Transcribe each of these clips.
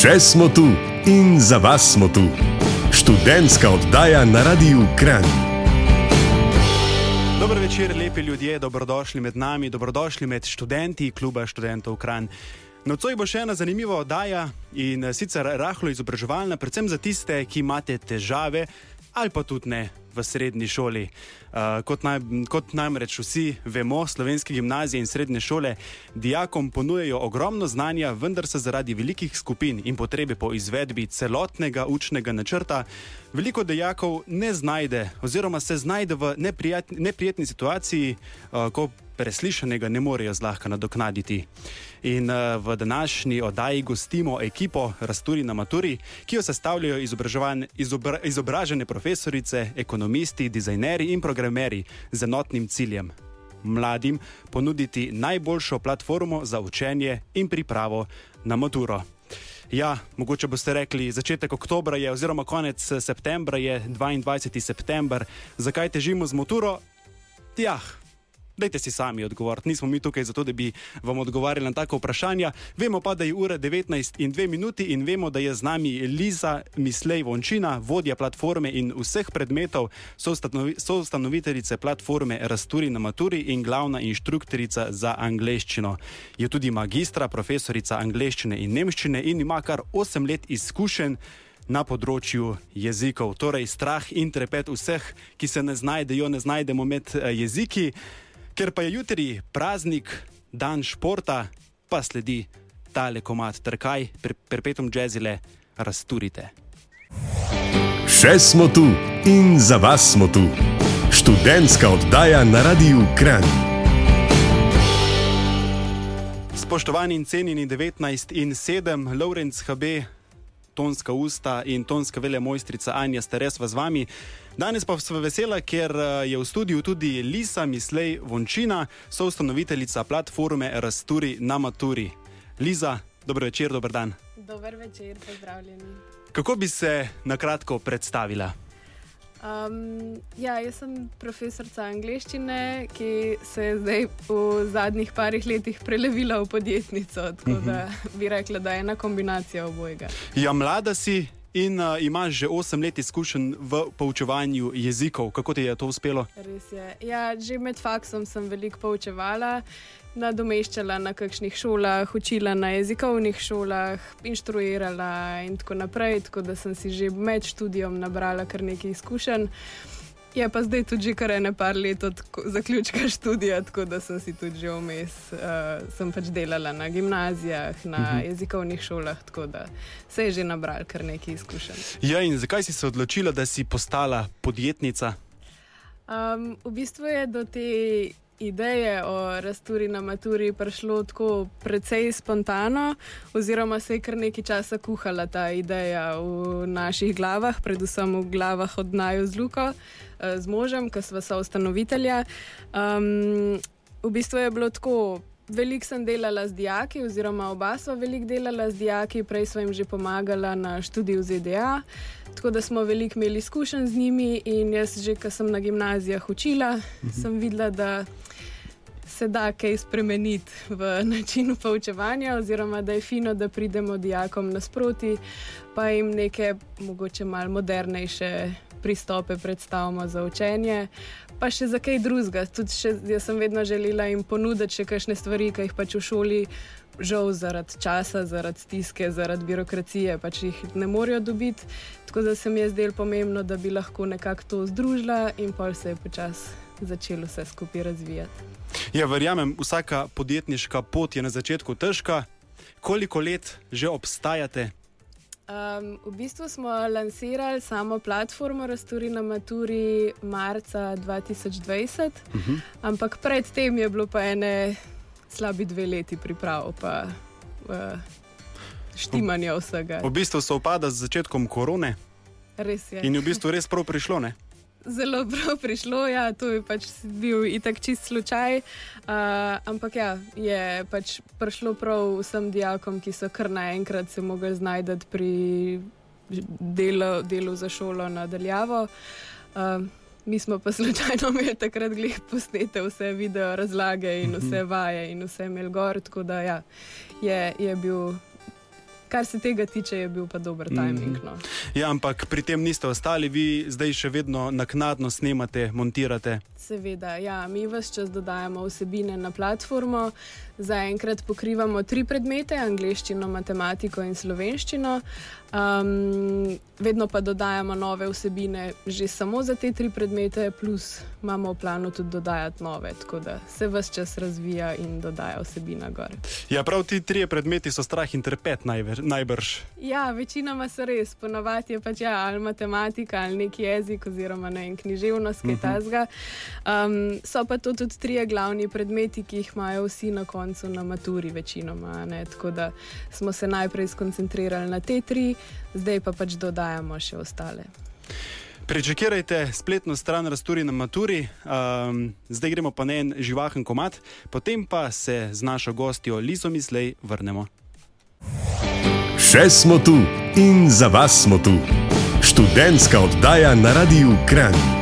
Še smo tu in za vas smo tu. Študentska oddaja na Radiu Kran. Dober večer, lepi ljudje, dobrodošli med nami, dobrodošli med študenti kluba študentov Kran. Nocoj bo še ena zanimiva oddaja in sicer rahlo izobraževalna, predvsem za tiste, ki imate težave ali pa tudi ne v srednji šoli. Uh, kot, naj, kot namreč vsi vemo, slovenske gimnazije in srednje šole dijakom ponujajo ogromno znanja, vendar se zaradi velikih skupin in potrebe po izvedbi celotnega učnega načrta veliko dijakov ne znajde oziroma se znajde v neprijetni situaciji, uh, ko preslišanega ne morejo zlahka nadoknaditi. In uh, v današnji oddaji gostimo ekipo Rasturi na Maturi, ki jo sestavljajo izobra izobražene profesorice, ekonomisti, dizajneri in programeri z enotnim ciljem. Mladim ponuditi najboljšo platformo za učenje in pripravo na maturo. Ja, mogoče boste rekli, začetek oktobra je, oziroma konec septembra je 22. september, zakaj težimo z maturo? Tjah, Dajte si sami odgovoriti. Nismo mi tukaj zato, da bi vam odgovarjali na tako vprašanje. Vemo pa, da je ura 19 in 2 minuti in vemo, da je z nami Liza Mislej Vončina, vodja platforme in vseh predmetov, soustanoviteljice platforme Rasturi na Maturi in glavna inštruktorica za angleščino. Je tudi magistra, profesorica angleščine in nemščine in ima kar 8 let izkušenj. Na področju jezikov, torej strah in trepet vseh, ki se ne znajdejo, ne znajdemo med eh, jeziki. Ker pa je jutri praznik, dan športa, pa sledi tale komat, trkaj, perpetuum jazzile, rasturite. Še smo tu in za vas smo tu. Študentska oddaja na Radiu Kran. Spoštovani in cenjeni 19 in 7, Lorenz HB, tonska usta in tonska vele mojstrica Anja Steres v z vami. Danes pa smo vesela, ker eh, je v studiu tudi Lisa Mislej Vončina, soustanoviteljica platforme Rasturi na Maturi. Liza, dobro večer, dober dan. Dober večer, pozdravljeni. Kako bi se na kratko predstavila? Um, ja, jaz sem profesorica angleščine, ki se je zdaj v zadnjih parih letih prelevila v podjetnico. Tako -huh. da mhm. bi rekla, da je ena kombinacija obojega. Ja, mlada si, in uh, imaš že 8 let izkušenj v poučevanju jezikov. Kako ti je to uspelo? Res je. Ja, že med faksom sem veliko poučevala, nadomeščala na kakšnih šolah, učila na jezikovnih šolah, inštruirala in tako naprej. Tako da sem si že med študijem nabrala kar nekaj izkušenj. Je pa zdaj tudi kar ene par let od zaključka študija, tako da sem si tudi vmes. Uh, sem pač delala na gimnazijah, na uh mhm. -huh. jezikovnih šolah, tako da se je že nabral kar nekaj izkušenj. Ja, in zakaj si se odločila, da si postala podjetnica? Um, v bistvu je do te ideje o rasturi na maturi prišlo tako precej spontano, oziroma se je kar nekaj časa kuhala ta ideja v naših glavah, predvsem v glavah od Naju z Luko, eh, z možem, ki smo so ustanovitelja. Um, v bistvu je bilo tako. Veliko sem delala z dijaki, oziroma oba sva veliko delala z dijaki, prej sva jim že pomagala na študiju ZDA, tako da smo veliko imeli izkušenj z njimi. In jaz, že ko sem na gimnazijah učila, mhm. sem videla, da se da kaj spremeniti v načinu poučevanja, oziroma da je fino, da pridemo dijakom nasproti, pa jim neke mogoče malo modernejše pristope predstavimo za učenje. Pa še za kaj drugega. Jaz sem vedno želela jim ponuditi še kakšne stvari, ki jih pač v šoli. Žal zaradi časa, zaradi stiske, zaradi birokracije, pač jih ne morejo dobiti. Tako da se mi je zdelo pomembno, da bi lahko nekako to združila in pa se je počasi začelo vse skupaj razvijati. Ja, verjamem, vsaka podjetniška pot je na začetku težka. Koliko let že obstajate? Um, v bistvu smo lansirali samo platformo Rasturi na Maturi marca 2020, uh -huh. ampak predtem je bilo pa ene slabi dve leti priprav, pa uh, štimanja vsega. V bistvu se upada z začetkom korone. Res je. In je v bistvu res prav prišlo, ne? Zelo prav prišlo. Ja, to je pač bil itak čist slučaj. Uh, ampak ja, je pač prišlo prav vsem dijakom, ki so kar naenkrat se mogli znajti pri delu, delu za šolo nadaljavo. Uh, mi smo pa slučajno imeli takrat glih posnete vse video razlage in vse mhm. vaje in vse imeli gor. Tako da ja, je, je bil kar se tega tiče, je bil pa dober timing. No. Ja, ampak pri tem niste ostali, vi zdaj še vedno naknadno snemate, montirate. Seveda, ja, mi vse čas dodajamo vsebine na platformo. Zaenkrat pokrivamo tri predmete: angliščino, matematiko in slovenščino. Um, vedno pa dodajamo nove vsebine, že samo za te tri predmete, plus imamo v planu tudi dodajati nove, tako da se vse čas razvija in dodaja vsebina gor. Ja, prav ti trije predmeti so strah in trepet najver, najbrž. Ja, večinoma so res, ponavadi je pač ja, ali matematika ali neki jezik, oziroma ne književnost, kaj uh -huh. tasga. Um, so pa to tudi trije glavni predmeti, ki jih imajo vsi na koncu na maturi, večinoma. Ne? Tako da smo se najprej skoncentrirali na te tri zdaj pa pač dodajamo še ostale. Prečekirajte spletno stran Rasturi na Maturi, um, zdaj gremo pa na en živahen komat, potem pa se z našo gostjo Lizo Mislej vrnemo. Še smo tu in za vas smo tu. Študentska oddaja na Radiu Kran.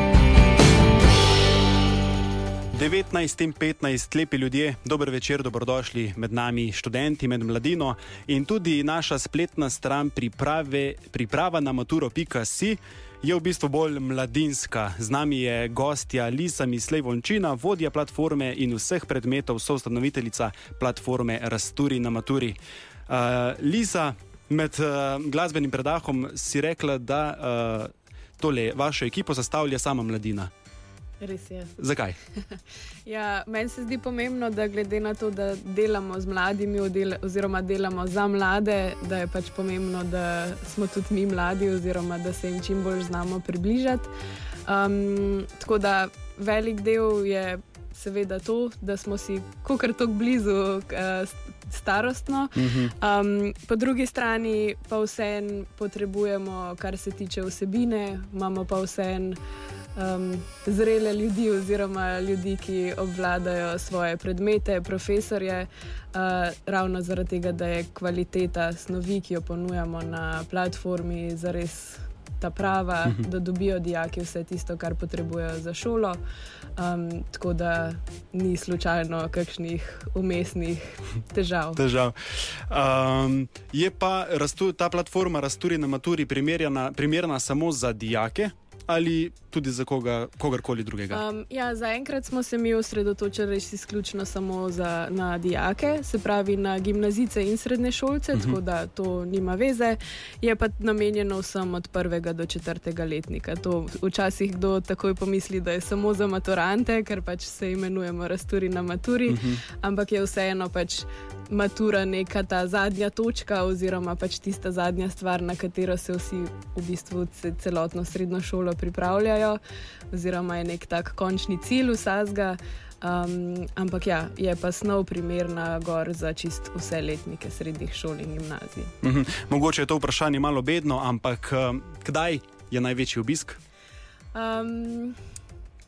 19 in 15 lepi ljudje, dober večer, dobrodošli med nami, študenti, med mladino in tudi naša spletna stran priprave, priprava na maturo.si. Je v bistvu bolj mladinska. Z nami je gostja Lisa Mislej Vončina, vodja platforme in vseh predmetov, soustanoviteljica platforme Rasturi na Maturi. Uh, Lisa, med uh, glasbenim predahom si rekla, da uh, tole vašo ekipo sestavlja sama mladina. Res je. Zakaj? ja, meni se zdi pomembno, da glede na to, da delamo z mladimi, oziroma delamo za mlade, da je pač pomembno, da smo tudi mi mladi, oziroma da se jim čim bolj znamo približati. Um, tako da velik del je seveda to, da smo si kar tako blizu uh, starostno. Um, po drugi strani pa vseeno potrebujemo, kar se tiče vsebine, imamo pa vseeno um, zrele ljudi, oziroma ljudi, ki obvladajo svoje predmete, profesorje, uh, ravno zaradi tega, da je kvaliteta snovi, ki jo ponujamo na platformi, zares ta prava, mhm. da dobijo dijaki vse tisto, kar potrebujejo za šolo. Um, tako da ni slučajno kakšnih umestnih težav. težav. Um, je pa rastu, ta platforma Rasturi na Maturi primerjena, primerna samo za dijake? Ali tudi za koga, kogarkoli drugega? Um, ja, Zaenkrat smo se mi osredotočili izključno samo za, na dijake, se pravi na gimnazice in srednje šolce, uh mhm. -huh. tako da to nima veze. Je pa namenjeno vsem od prvega do četrtega letnika. To včasih kdo takoj pomisli, da je samo za maturante, ker pač se imenujemo Rasturi na maturi, uh mhm. -huh. ampak je vseeno pač matura neka ta zadnja točka, oziroma pač tista zadnja stvar, na katero se vsi v bistvu celotno srednjo šolo pripravljajo, oziroma je nek tak končni cilj vsega. Um, ampak ja, je pa snov primerna gor za čist vse letnike srednjih šol in gimnazij. Mhm. Mogoče je to vprašanje malo bedno, ampak um, kdaj je največji obisk? Um,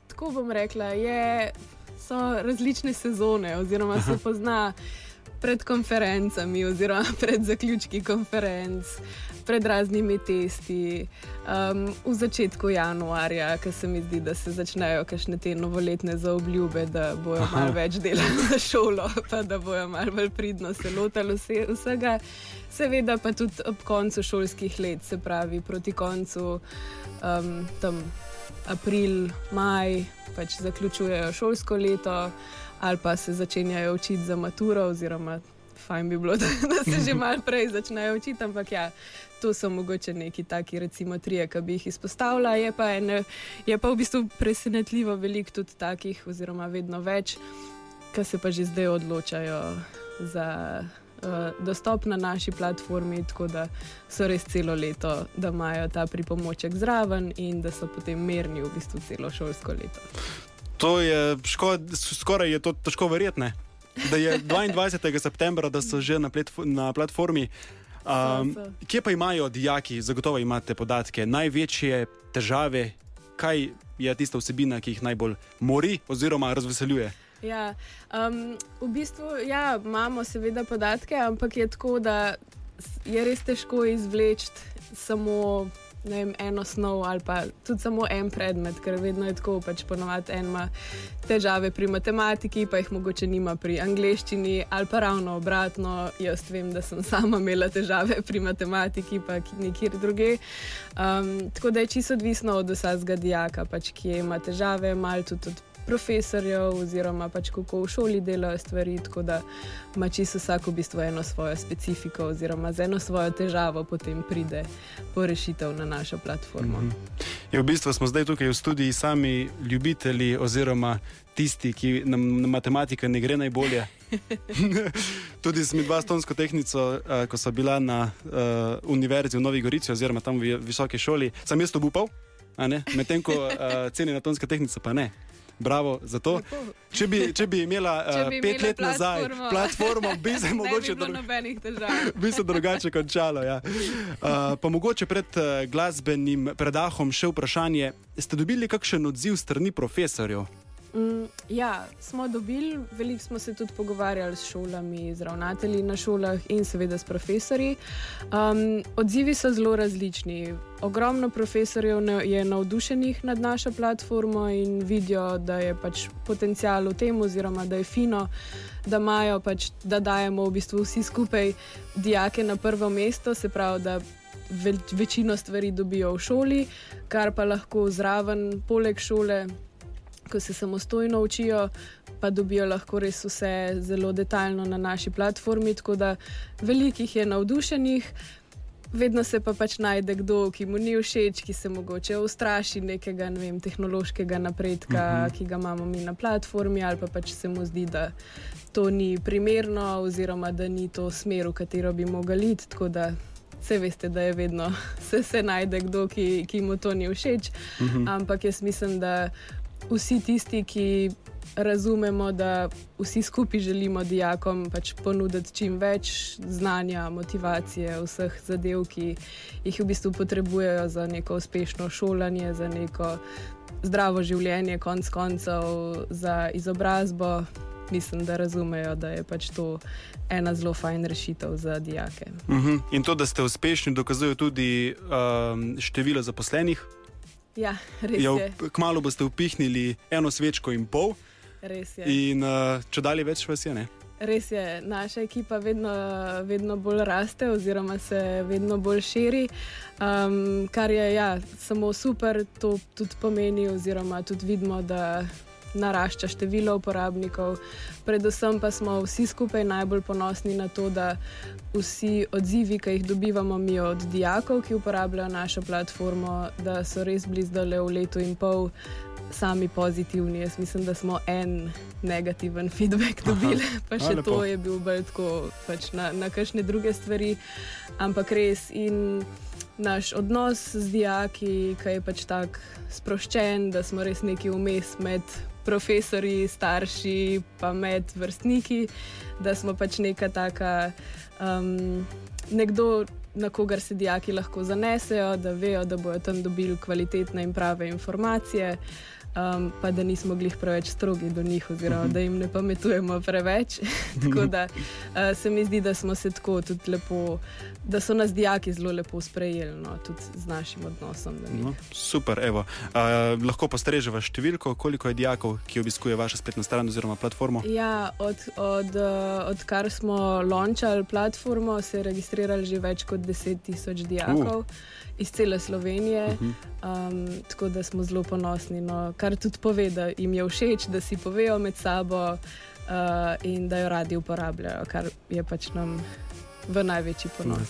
tako bom rekla, je, so različne sezone, oziroma se pozna pred konferencami, oziroma pred zaključki konferenc, pred raznimi testi, um, v začetku januarja, ki se mi zdi, da se začnejo kakšne te novoletne zaobljube, da bojo malo več delali za šolo, pa da bojo malo bolj pridno se lotili vse, vsega. Seveda pa tudi ob koncu šolskih let, se pravi proti koncu um, tam april, maj, pač zaključujejo šolsko leto ali pa se začenjajo učiti za maturo, oziroma fajn bi bilo, da, da se že malo prej začnejo učiti. Ampak ja, to so mogoče neki taki, recimo, trije, ki bi jih izpostavila. Je pa, ene, je pa v bistvu presenetljivo veliko tudi takih, oziroma vedno več, ki se pa že zdaj odločajo za. Uh, dostop na naši platformi, tako da so res celo leto, da imajo ta pripomoček zraven in da so potem merni v bistvu celo šolsko leto. To je škod, skoraj je to težko verjetno. Da je 22. septembra, da so že na, na platformi. Um, kje pa imajo dijaki, zagotovo imate podatke, največje težave, kaj je tista vsebina, ki jih najbolj mori oziroma razveseljuje? Ja, um, v bistvu ja, imamo seveda podatke, ampak je tako, da je res težko izvleči samo vem, eno snov ali pa tudi samo en predmet, ker vedno je tako, pač ponovadi en ima težave pri matematiki, pa jih mogoče nima pri angleščini, ali pa ravno obratno. Jaz vem, da sem sama imela težave pri matematiki, pa nikjer druge. Um, tako da je čisto odvisno od vsakega dijaka, pač, ki ima težave, malo tudi od profesorjev, oziroma pač kako v šoli delajo stvari. Tako da ima čisto vsak v bistvu eno svojo specifiko, oziroma z eno svojo težavo potem pride po rešitev na našo platformo. Mm -hmm. je, v bistvu smo zdaj tukaj v studiu sami ljubitelji, oziroma tisti, ki nam na matematiko ne gre najbolje. Tudi z midva stonsko tehnico, uh, ko sem bila na uh, univerzi v Novi Gorici, oziroma tam v visoki šoli, sem jaz to upal, medtem ko uh, ceni na tonsko tehnico pa ne. Bravo za to. Če bi, če bi imela če bi uh, pet let nazaj platformo, bi se mogoče bi se drugače končalo. Ja. Uh, pa mogoče pred uh, glasbenim predahom še vprašanje. Ste dobili kakšen odziv strani profesorjev? Mm, ja, smo dobili, veliko smo se tudi pogovarjali s šolami, z ravnatelji na šolah in seveda s profesori. Um, odzivi so zelo različni. Ogromno profesorjev je navdušenih nad našo platformo in vidijo, da je pač potencial v tem, oziroma da je fino, da imajo pač, da dajemo v bistvu vsi skupaj dijake na prvo mesto, se pravi, da večino stvari dobijo v šoli, kar pa lahko zraven, poleg šole ko se samostojno učijo, pa dobijo lahko res vse zelo detaljno na naši platformi. Tako da velikih je navdušenih, vedno se pa pač najde kdo, ki mu ni všeč, ki se mogoče ustraši nekega ne vem, tehnološkega napredka, uh mhm. -huh. ki ga imamo mi na platformi, ali pa pač se mu zdi, da to ni primerno, oziroma da ni to smer, v katero bi mogli iti. Vse veste, da je vedno se, se najde kdo, ki, ki mu to ni všeč. Uh mhm. -huh. Ampak jaz mislim, da vsi tisti, ki razumemo, da vsi skupaj želimo dijakom pač ponuditi čim več znanja, motivacije, vseh zadev, ki jih v bistvu potrebujejo za neko uspešno šolanje, za neko zdravo življenje, konc koncev, za izobrazbo. Mislim, da razumejo, da je pač to ena zelo fajn rešitev za dijake. Uh mhm. -huh. In to, da ste uspešni, dokazuje tudi um, število zaposlenih Ja, res ja, je. Kmalo boste upihnili eno svečko in pol. Res je. In uh, če dalje več vas je, ne? Res je, naša ekipa vedno, vedno bolj raste, oziroma se vedno bolj širi, um, kar je ja, samo super, to tudi pomeni, oziroma tudi vidimo, da narašča število uporabnikov. Predvsem pa smo vsi skupaj najbolj ponosni na to, da vsi odzivi, ki jih dobivamo mi od dijakov, ki uporabljajo našo platformo, da so res blizdale v letu in pol. Sami pozitivni, jaz mislim, da smo en negativen feedback dobili, Aha, pa še to je bil bolj tako pač na, na kakšne druge stvari. Ampak res in naš odnos z dijaki, ki je pač tako sproščen, da smo res neki vmes med profesori, starši, pa med vrstniki, da smo pač neka taka, um, nekdo, na kogar se dijaki lahko zanesejo, da vejo, da bodo tam dobili kvalitetne in prave informacije um, pa da nismo glih preveč strogi do njih, oziroma da jim ne pametujemo preveč. tako da uh, se mi zdi, da smo se tako tudi lepo, da so nas dijaki zelo lepo sprejeli, no, tudi z našim odnosom. No, super, evo. Uh, lahko postrežemo številko, koliko je dijakov, ki obiskuje vašo spletno stran oziroma platformo? Ja, od, od, uh, odkar smo launčali platformo, se je registriralo že več kot 10.000 dijakov. Uh iz cele Slovenije, uh -huh. um, tako da smo zelo ponosni. No, kar tudi pove, da jim je všeč, da si povejo med sabo uh, in da jo radi uporabljajo, kar je pač nam v največji ponos.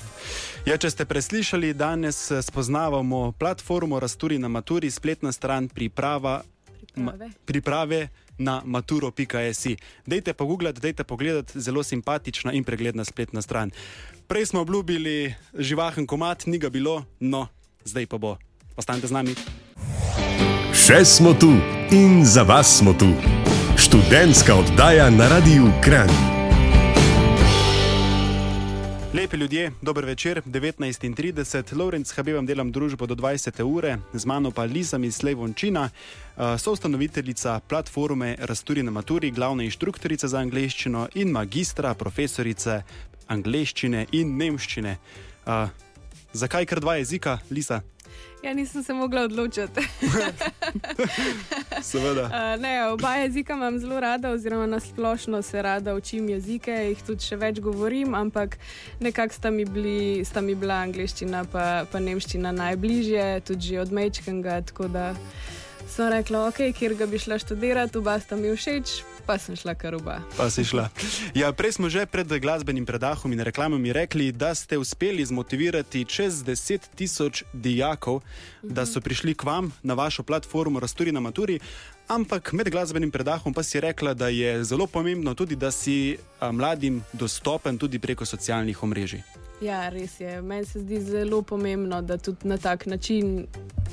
Ja, če ste preslišali, danes eh, spoznavamo platformo Rasturi na Maturi, spletna stran priprava. Priprave. priprave na maturo.si. Dajte pa googlati, dajte pogledati, zelo simpatična in pregledna spletna stran. Prej smo obljubili živahen komat, ni ga bilo, no, zdaj pa bo. Ostanite z nami. Še smo tu in za vas smo tu. Študentska oddaja na radiju Kran. Lepi ljudje, dober večer, 19.30, Lorenz Habibam delam družbo do 20. ure, z mano pa Liza Mislevončina, eh, soustanoviteljica platforme Rasturi na Maturi, glavna inštruktorica za angleščino in magistra, profesorice angleščine in nemščine. Uh, zakaj kar dva jezika, Liza? Ja, nisem se mogla odločiti. Seveda. Uh, ne, oba jezika imam zelo rada, oziroma na splošno se rada učim jezike, jih tudi še več govorim, ampak nekako sta, sta mi bila angliščina in pa, pa nemščina najbližje, tudi od Mečkanga. Tako da sem rekla, ok, kjer ga bi šla študirati, oba sta mi všeč, pa sem šla kar oba. Pa si šla. Ja, prej smo že pred glasbenim predahom in reklamami rekli, da ste uspeli zmotivirati čez 10 tisoč dijakov, da so prišli k vam na vašo platformo Rasturi na Maturi. Ampak med glasbenim predahom pa si rekla, da je zelo pomembno tudi, da si mladim dostopen tudi preko socialnih omrežij. Ja, res je. Meni se zdi zelo pomembno, da tudi na tak način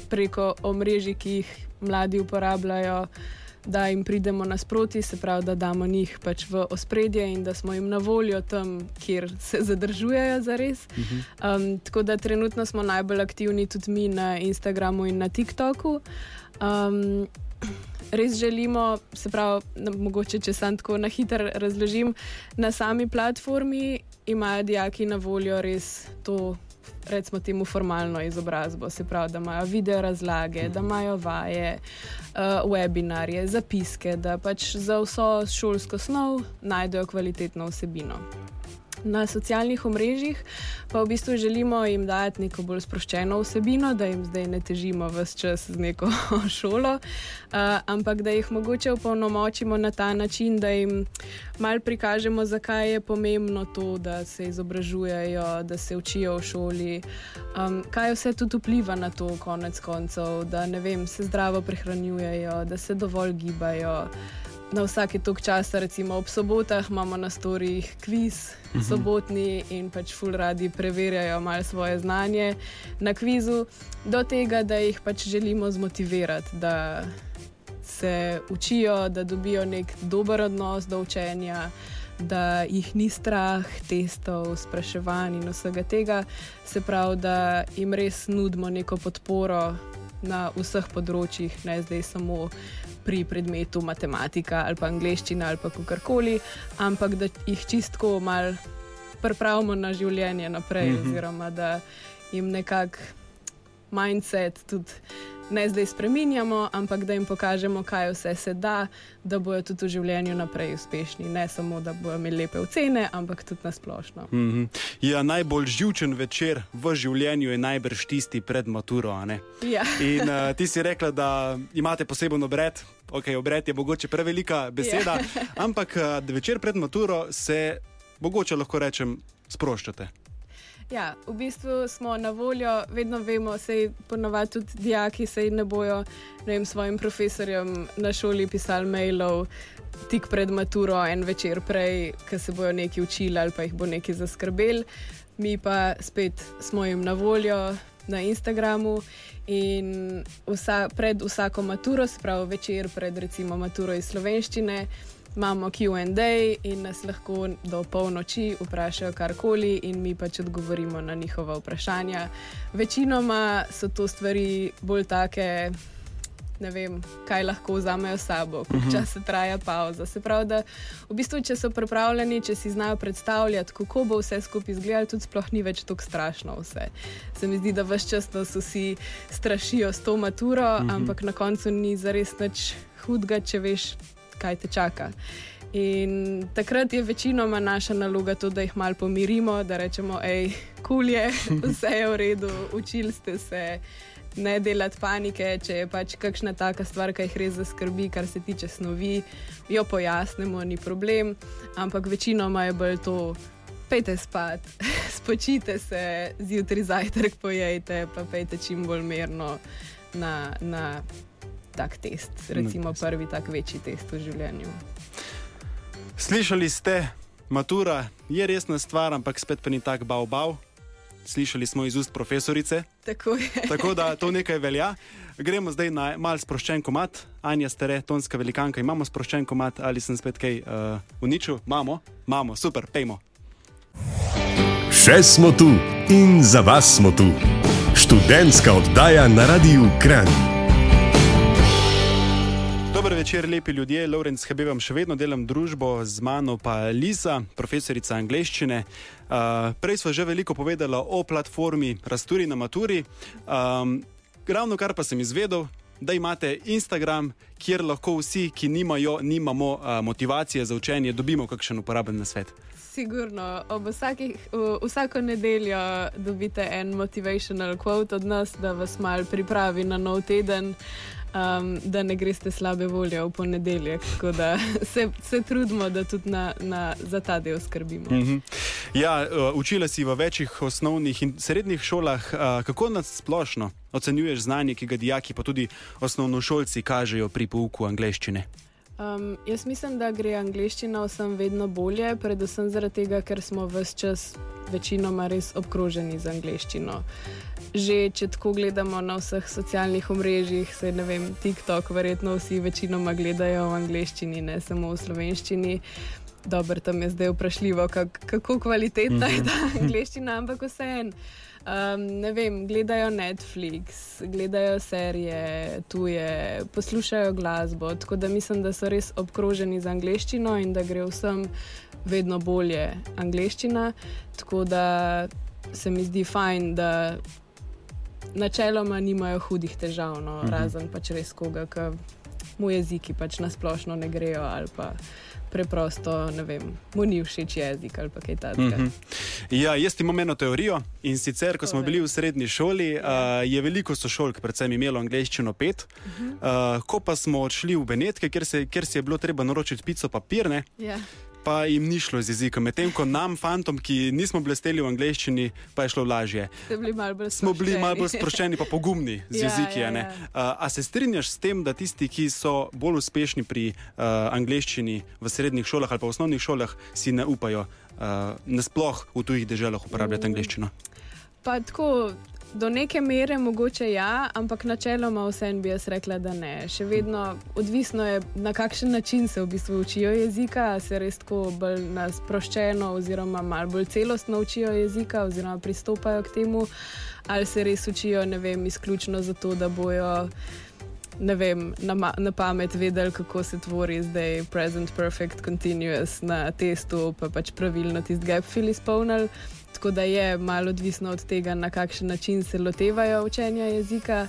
preko omrežij, ki jih mladi uporabljajo, da jim pridemo nasproti, se pravi, da damo njih pač v ospredje in da smo jim na voljo tam, kjer se zadržujejo za res. Um, tako da trenutno smo najbolj aktivni tudi mi na Instagramu in na TikToku. Um, res želimo, se pravi, mogoče če sem tako na hitro razložim, na sami platformi imajo dijaki na voljo res to. Recimo temu formalno izobrazbo, se pravi, da imajo video razlage, da imajo vaje, uh, webinarje, zapiske, da pač za vso šolsko snov najdejo kvalitetno vsebino na socialnih omrežjih, pa v bistvu želimo jim dati neko bolj sproščeno vsebino, da jim zdaj ne težimo vse čas z neko šolo, uh, ampak da jih mogoče upolnomočimo na ta način, da jim mal prikažemo, zakaj je pomembno to, da se izobražujejo, da se učijo v šoli, um, kaj vse tudi vpliva na to, konec koncev, da vem, se zdravo prehranjujejo, da se dovolj gibajo na vsake tok časa, recimo ob sobotah, imamo na storjih kviz, mhm. -huh. sobotni in pač ful radi preverjajo malo svoje znanje na kvizu, do tega, da jih pač želimo zmotivirati, da se učijo, da dobijo nek dober odnos do učenja. Da jih ni strah testov, spraševanj in vsega tega, se pravi, da jim res nudimo neko podporo na vseh področjih, ne zdaj samo pri predmetu matematika ali pa angliščina ali pa karkoli, ampak da jih čistko mal pripravimo na življenje naprej, mm -hmm. oziroma da jim nekako mindset tudi. Ne zdaj spremenjamo, ampak da jim pokažemo, kaj vse se da, da bodo tudi v življenju naprej uspešni. Ne samo, da bodo imeli lepe ocene, ampak tudi na splošno. Mm -hmm. ja, najbolj živčen večer v življenju je najbrž tisti pred maturo. Ja. In uh, ti si rekla, da imate poseben obred, ok, obred je mogoče prevelika beseda. Ja. ampak uh, večer pred maturo se, mogoče lahko rečem, sproščate. Ja, v bistvu smo na voljo, vedno vemo, se ponovadi tudi dijaki se ne bojo ne vem, svojim profesorjem na šoli pisali mailov tik pred maturo, en večer prej, ker se bojo nekaj učili ali pa jih bo nekaj zaskrbel. Mi pa spet smo jim na voljo na Instagramu. In vsa, pred vsako maturo, spravo večer pred recimo maturo iz slovenščine, imamo QA in nas lahko do polnoči vprašajo karkoli, in mi pač odgovorimo na njihova vprašanja. Večinoma so to stvari bolj take ne vem, kaj lahko vzamejo s sabo, koliko mhm. časa traja pauza. Se pravi, da v bistvu, če so pripravljeni, če si znajo predstavljati, kako bo vse skupaj izgledalo, tudi sploh ni več tako strašno vse. Se mi zdi, da vse čas to vsi strašijo s to maturo, uh mhm. -huh. ampak na koncu ni zares nič hudega, če veš, kaj te čaka. In takrat je večinoma naša naloga to, da jih malo pomirimo, da rečemo, hej, kul je, vse je v redu, učili ste se ne delati panike, če je pač kakšna taka stvar, ki jih res zaskrbi, kar se tiče snovi, jo pojasnimo, ni problem. Ampak večinoma je bolj to, pejte spat, spočite se, zjutraj zajtrk pojejte, pa pejte čim bolj mirno na, na tak test, recimo prvi tak večji test v življenju. Slišali ste, matura je resna stvar, ampak spet pa ni tako bav bav slišali smo iz ust profesorice. Tako, Tako da to nekaj velja. Gremo zdaj na mal sproščen komat. Anja, stare, tonska velikanka, imamo sproščen komat ali sem spet kaj uh, uničil? Imamo, imamo, super, pejmo. Še smo tu in za vas smo tu. Študentska oddaja na radiju Kran. Dober večer, lepi ljudje. Lorenz Hebe vam še vedno delam družbo, z mano pa Lisa, profesorica angleščine. Uh, prej smo že veliko povedali o platformi Rasturi na Maturi. Um, ravno kar pa sem izvedel, da imate Instagram, kjer lahko vsi, ki nimajo, nimamo uh, motivacije za učenje, dobimo kakšen uporaben nasvet. Sigurno, ob vsakih, vsako nedeljo dobite en motivational quote od nas, da vas mal pripravi na nov teden, um, da ne greste slabe volje v ponedeljek. Tako da se, se trudimo, da tudi na, na, za ta del skrbimo. Mhm. Ja, uh, učila si v večjih osnovnih in srednjih šolah, uh, kako nasplošno ocenjuješ znanje, ki ga dijaki, pa tudi osnovnošolci kažejo pri pouku angleščine. Um, jaz mislim, da gre angliščina vsem vedno bolje, predvsem zaradi tega, ker smo vse čas večinoma res obkroženi z angliščino. Že če tako gledamo na vseh socialnih omrežjih, se ne vem, TikTok, verjetno vsi večinoma gledajo v angliščini, ne samo v slovenščini. Dobro, tam je zdaj vprašljivo, kak, kako kvalitetna je ta angliščina, ampak vseeno. Um, ne vem, gledajo Netflix, gledajo serije, tuje, poslušajo glasbo. Tako da mislim, da so res obkroženi z angliščino in da gre vsem vedno bolje angliščina. Tako da se mi zdi fajn, da načeloma nimajo hudih težav, no, Mhm. razen pač res koga, ki mu jeziki pač nasplošno ne grejo ali pa preprosto, ne vem, mu ni všeč jezik ali kaj takega. Mhm. Ja, jaz imam eno teorijo in sicer, ko smo Povej. bili v srednji šoli, uh, je veliko sošolk, predvsem imelo angliščino pet. Uh, ko pa smo odšli v Benetke, kjer, se, kjer si je bilo treba naročiti pico papirne, Ja. Pa jim ni šlo z jezikom. Medtem ko nam, fantom, ki nismo blesteli v angliščini, pa je šlo lažje. Bili Smo bili malo bolj sproščeni, pa pogumni z Ja, jeziki. ja, ja. Uh, a se strinjaš s tem, da tisti, ki so bolj uspešni pri uh, angliščini v srednjih šolah ali pa osnovnih šolah, si ne upajo uh, nasploh v tujih državah uporabljati Mm. angliščino? Pa tako, do neke mere mogoče ja, ampak načeloma vsem bi jaz rekla, da ne. Še vedno odvisno je, na kakšen način se v bistvu učijo jezika, se res tako bolj na sproščeno oziroma malo bolj celostno učijo jezika oziroma pristopajo k temu, ali se res učijo, ne vem, izključno zato, da bojo. Ne vem, na, na pamet vedeli, kako se tvori zdaj present perfect continuous na testu, pa pač pravilno tisti gap fill izpolnili. Tako da je malo odvisno od tega, na kakšen način se lotevajo učenja jezika.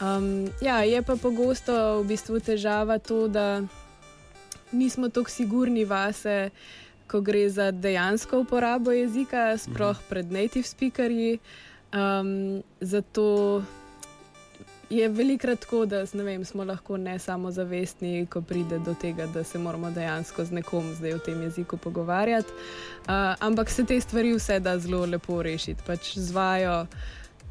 Um, ja, je pa pogosto v bistvu težava to, da nismo tako sigurni vase, ko gre za dejansko uporabo jezika, sploh pred native speakerji. Um, zato je velikrat tako, da vem, smo lahko ne samo zavestni, ko pride do tega, da se moramo dejansko z nekom zdaj v tem jeziku pogovarjati. Uh, ampak se te stvari vse da zelo lepo rešiti, pač zvajo.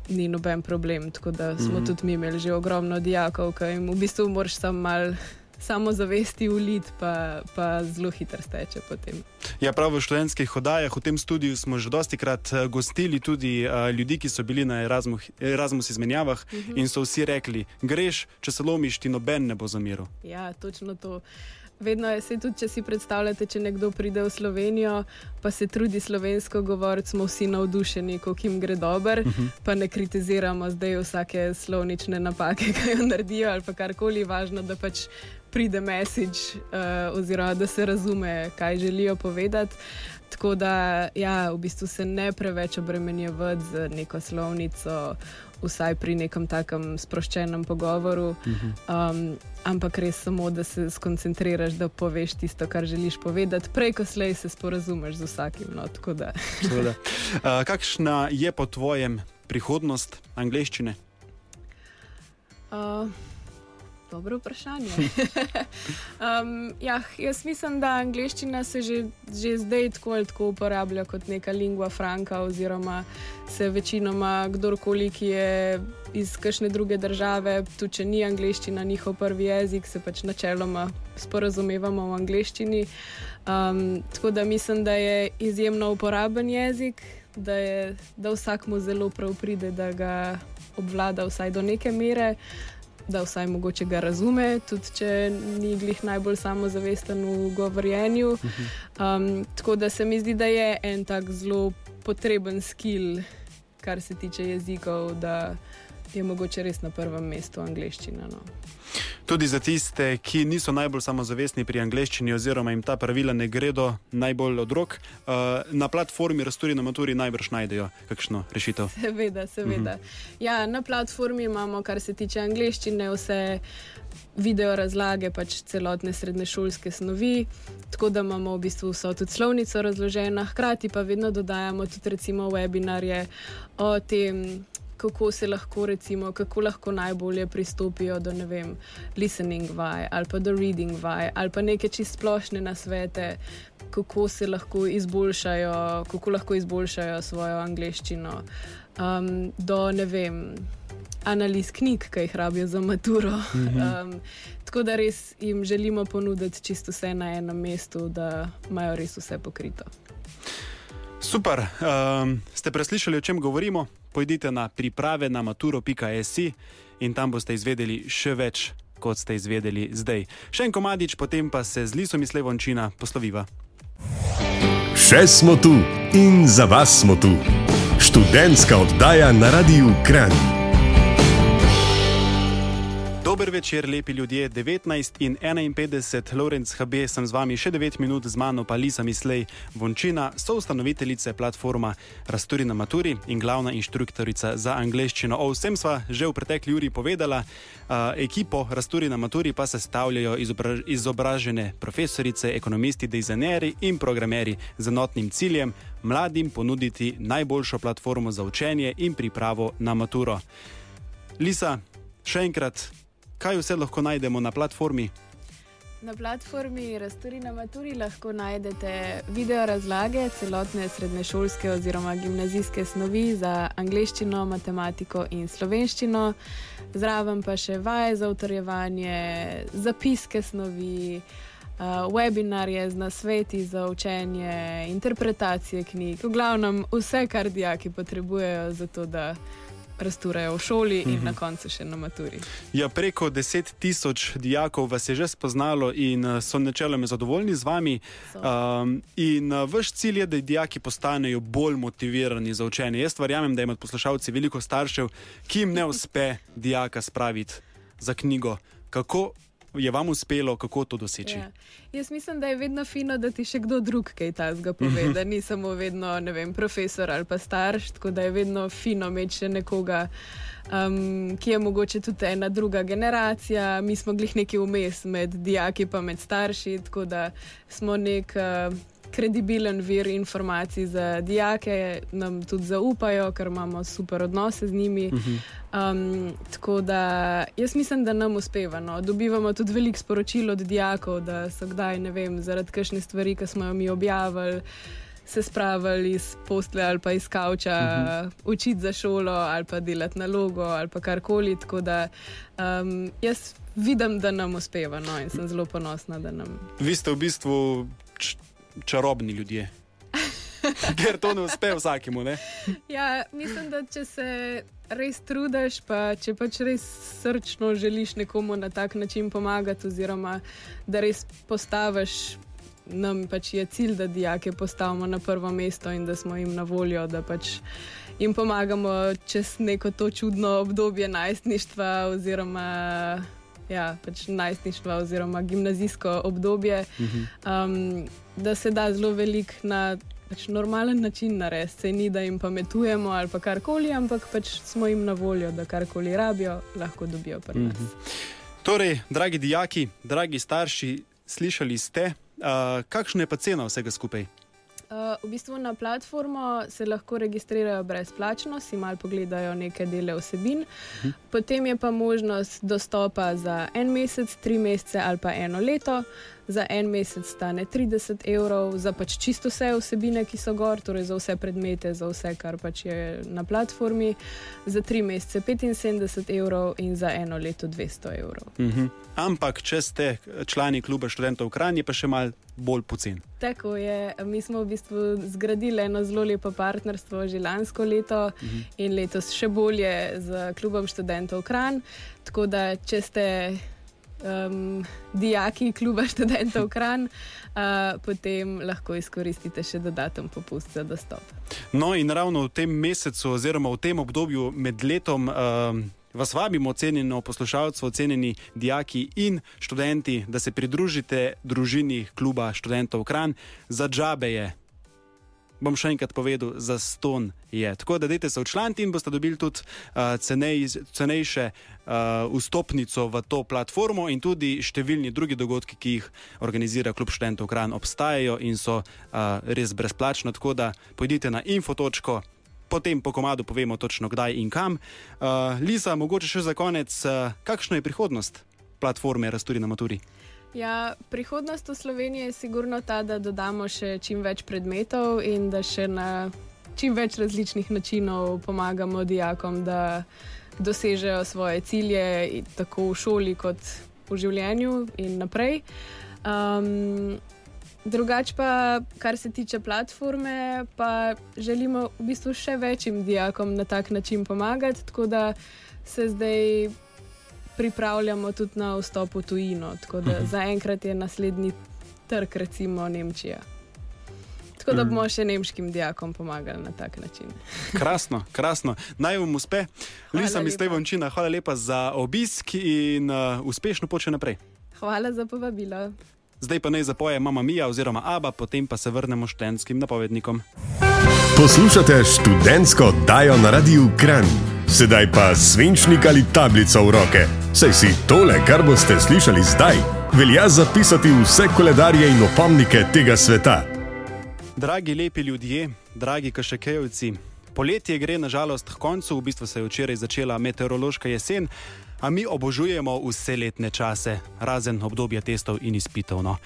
Ni noben problem, tako da smo mm. -hmm. tudi mi imeli že ogromno dijakov, ki jim v bistvu moraš samo malo samozavesti uliti, pa, pa zelo hitro steče potem. Ja, prav v študentskih oddajah v tem studiu smo že dosti krat eh, gostili tudi uh, ljudi, ki so bili na Erasmus, Erasmus izmenjavah uh -huh. in so vsi rekli: greš, če se lomiš, ti noben ne bo zamiral. Ja, točno to. Vedno je se tudi, če si predstavljate, če nekdo pride v Slovenijo, pa se trudi slovensko govoriti, smo vsi navdušeni, kako jim gre dobro, uh -huh. pa ne kritiziramo zdaj vsake slovnične napake, ki jo naredijo ali pa karkoli, važno, da pač pride message uh, oziroma da se razume, kaj želijo povedati. Tako da, ja, v bistvu se ne preveč obremenjevati z neko slovnico, vsaj pri nekem takem sproščenem pogovoru, um, ampak res samo, da se skoncentriraš, da poveš tisto, kar želiš povedati. Prej, ko slej se sporazumeš z vsakim. No. Uh, kakšna je po tvojem prihodnost angleščine? Uh, dobro vprašanje. um, ja, jaz mislim, da angliščina se že, že zdaj tako ali tako uporablja kot neka lingua franca, oziroma se večinoma kdorkoli, ki je iz kakšne druge države, tudi če ni angliščina njihov prvi jezik, se pač načeloma sporazumevamo v angliščini. Um, tako da mislim, da je izjemno uporaben jezik, da, je, da vsakmu zelo prav pride, da ga obvlada vsaj do neke mere, da vsaj mogoče ga razume, tudi če ni glih najbolj samozavesten v govorjenju. Um, tako da se mi zdi, da je en tak zelo potreben skill, kar se tiče jezikov, da je mogoče res na prvem mestu angliščina. No. Tudi za tiste, ki niso najbolj samozavestni pri angleščini, oziroma jim ta pravila ne gredo najbolj od rok, uh, na platformi Rasturi na Maturi najbrž najdejo kakšno rešitev. Seveda, seveda. Mhm. Ja, na platformi imamo, kar se tiče angleščine, vse video razlage, pač celotne srednješolske snovi, tako da imamo v bistvu vso tudi slovnico razloženo, hkrati pa vedno dodajamo tudi recimo webinarje o tem kako se lahko, recimo, kako lahko najbolje pristopijo do vem, listening vaj ali pa do reading vaj ali pa neke čist splošne nasvete, kako se lahko izboljšajo, kako lahko izboljšajo svojo angliščino. Um, do ne vem. Analiz knjig, ki jih rabijo za maturo. Um, tako da res jim želimo ponuditi čisto vse na enem mestu, da imajo res vse pokrito. Super, um, ste preslišali, o čem govorimo? Pojdite na priprave na maturo.si in tam boste izvedeli še več, kot ste izvedeli zdaj. Še en komadič, potem pa se z lisom iz Levončina posloviva. Še smo tu in za vas smo tu. Študentska oddaja na radiju Kran. Dober večer, lepi ljudje. 19 in 51, Lorenz HB, sem z vami še 9 minut, z mano pa Lisa Mislej Vončina, soustanoviteljice platforma Rasturi na Maturi in glavna inštruktorica za angleščino. O vsem sva že v pretekli uri povedala. Uh, ekipo Rasturi na Maturi pa sestavljajo izobraž izobražene profesorice, ekonomisti, dizajneri in programeri z enotnim ciljem mladim ponuditi najboljšo platformo za učenje in pripravo na maturo. Lisa, še enkrat kaj vse lahko najdemo na platformi? Na platformi Rasturi na Maturi lahko najdete video razlage celotne srednješolske oziroma gimnazijske snovi za angliščino, matematiko in slovenščino, zraven pa še vaje za utrjevanje, zapiske snovi, uh, webinarje z nasveti za učenje, interpretacije knjig, v glavnem vse, kar dijaki potrebujejo za to, da rasturajo v šoli in mhm. na koncu še na maturi. Ja, preko deset tisoč dijakov vas je že spoznalo in eh, so načeloma zadovoljni z vami. Um, in uh, vaš cilj je, da dijaki postanejo bolj motivirani za učenje. Jaz verjamem, da imajo poslušalci veliko staršev, ki jim ne uspe dijaka spraviti za knjigo. Kako je vam uspelo, kako to doseči? Ja. Jaz mislim, da je vedno fino, da ti še kdo drug kaj tasga pove, da ni samo vedno vem, profesor ali pa starš, tako da je vedno fino imeti še nekoga. Um, ki je mogoče tudi ena druga generacija, mi smo glih neki vmes med dijaki in med starši, tako da smo nek uh, kredibilen vir informacij za dijake, nam tudi zaupajo, ker imamo super odnose z njimi. Um, tako da jaz mislim, da nam uspeva. No. Dobivamo tudi veliko sporočil od dijakov, da so kdaj, ne vem, zaradi kakšne stvari, ki smo jo mi objavili. Se spravili iz postle ali pa iz kavča, uh -huh. učiti za šolo ali pa delati nalogo ali karkoli. Tako da um, jaz vidim, da nam uspeva no, in sem zelo ponosna, da nam. Vi ste v bistvu čarobni ljudje. Ker to ne uspe vsakemu. Ne? Ja, mislim, da če se res trudiš, pa če pač res srčno želiš nekomu na tak način pomagati, oziroma da res postaviš, nam pač je cilj, da dijake postavimo na prvo mesto in da smo jim na voljo, da pač jim pomagamo čez neko to čudno obdobje najstništva oziroma ja, pač najstništva oziroma gimnazijsko obdobje, um, da se da zelo velik na pač normalen način narediti. Se ni, da jim pametujemo ali pa karkoli, ampak pač smo jim na voljo, da karkoli rabijo, lahko dobijo pri nas. Mhm. Torej, dragi dijaki, dragi starši, slišali ste, uh, kakšna je pa cena vsega skupaj? Uh, v bistvu na platformo se lahko registrirajo brezplačno, si malo pogledajo neke dele vsebin, -huh. potem je pa možnost dostopa za en mesec, tri mesece ali pa eno leto za en mesec stane 30 evrov, za pač čisto vse vsebine, ki so gor, torej za vse predmete, za vse, kar pač je na platformi, za tri mesece 75 evrov in za eno leto 200 evrov. Mhm. Ampak, če ste člani kluba študentov v Kranji, pa še mal bolj pocen. Tako je. Mi smo v bistvu zgradili eno zelo lepo partnerstvo že lansko leto uh mhm. -huh. in letos še bolje z klubom študentov Kran. Tako da, če ste um, dijaki kluba študentov Kran, uh, potem lahko izkoristite še dodaten popust za dostop. No, in ravno v tem mesecu, oziroma v tem obdobju med letom. Um, vas vabimo, cenjeno poslušalstvo, cenjeni dijaki in študenti, da se pridružite družini kluba študentov Kran za džabe je bom še enkrat povedal, za ston je. Tako da dajte se včlaniti in boste dobili tudi uh, cenej, cenejše uh, vstopnico v to platformo in tudi številni drugi dogodki, ki jih organizira Klub študentov Kran, obstajajo in so uh, res brezplačno. Tako da pojdite na infotočko. Potem po komadu povemo točno kdaj in kam. Uh, Lisa, mogoče še za konec, uh, kakšna je prihodnost platforme Rasturi na Maturi? Ja, prihodnost v Sloveniji je sigurno ta, da dodamo še čim več predmetov in da še na čim več različnih načinov pomagamo dijakom, da dosežejo svoje cilje, tako v šoli kot v življenju in naprej. Um, Drugače pa, kar se tiče platforme, pa želimo v bistvu še večjim dijakom na tak način pomagati, tako da se zdaj pripravljamo tudi na vstop v tujino. Tako da uh mhm. -huh. zaenkrat je naslednji trg, recimo Nemčija. Tako da bomo še nemškim dijakom pomagali na tak način. krasno, krasno. Naj vam uspe. Lisa mi ste vončina, hvala lepa za obisk in uh, uspešno poče naprej. Hvala za povabilo. Zdaj pa naj zapoje mama Mija oziroma Aba, potem pa se vrnemo študentskim napovednikom. Poslušate študentsko oddajo na radiju Kran. Sedaj pa svinčnik ali tablico v roke. Saj si tole, kar boste slišali zdaj, velja zapisati vse koledarje in opomnike tega sveta. Dragi lepi ljudje, dragi kašekejovci, poletje gre nažalost k koncu, v bistvu se je včeraj začela meteorološka jesen. A mi obožujemo vse letne čase, razen obdobja testov in izpitov. No.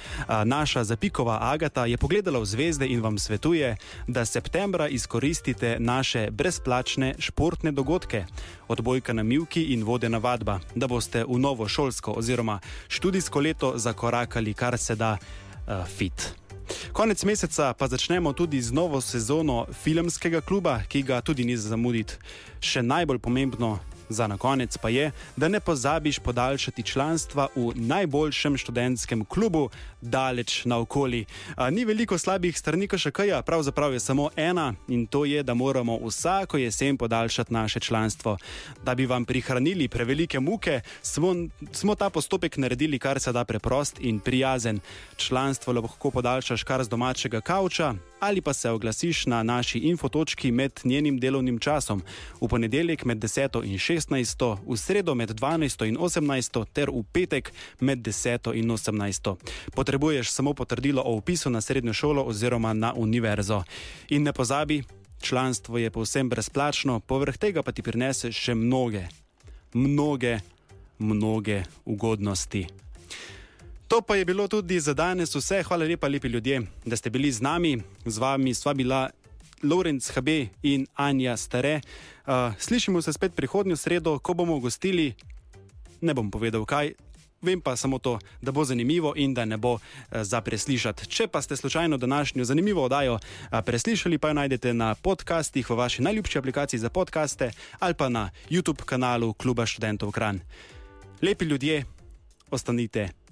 Naša zapikova Agata je pogledala v zvezde in vam svetuje, da septembra izkoristite naše brezplačne športne dogodke, odbojka na Milki in vodena vadba, da boste v novo šolsko oziroma študijsko leto zakorakali kar se da uh, fit. Konec meseca pa začnemo tudi z novo sezono filmskega kluba, ki ga tudi ni zamuditi. Še najbolj pomembno, Za na konec pa je, da ne pozabiš podaljšati članstva v najboljšem študentskem klubu, daleč naokoli. Ni veliko slabih strani, še kaj, pravzaprav je samo ena in to je, da moramo vsako jesen podaljšati naše članstvo. Da bi vam prihranili prevelike muke, smo, smo ta postopek naredili kar se da preprost in prijazen. Članstvo lahko podaljšaš kar z domačega kavča ali pa se oglasiš na naši infotočki med njenim delovnim časom, v ponedeljek med 10 in 16, v sredo med 12 in 18 ter v petek med 10 in 18. Potrebuješ samo potrdilo o upisu na srednjo šolo oziroma na univerzo. In ne pozabi, članstvo je povsem brezplačno, povrh tega pa ti prinese še mnoge, mnoge, mnoge ugodnosti. To pa je bilo tudi za danes vse. Hvala lepa, lepi ljudje, da ste bili z nami. Z vami sva bila Lorenz HB in Anja Stare. Uh, slišimo se spet prihodnjo sredo, ko bomo gostili, ne bom povedal kaj. Vem pa samo to, da bo zanimivo in da ne bo uh, za preslišati. Če pa ste slučajno današnjo zanimivo oddajo uh, preslišali, pa jo najdete na podcastih v vaši najljubši aplikaciji za podkaste ali pa na YouTube kanalu Kluba študentov Kran. Lepi ljudje, ostanite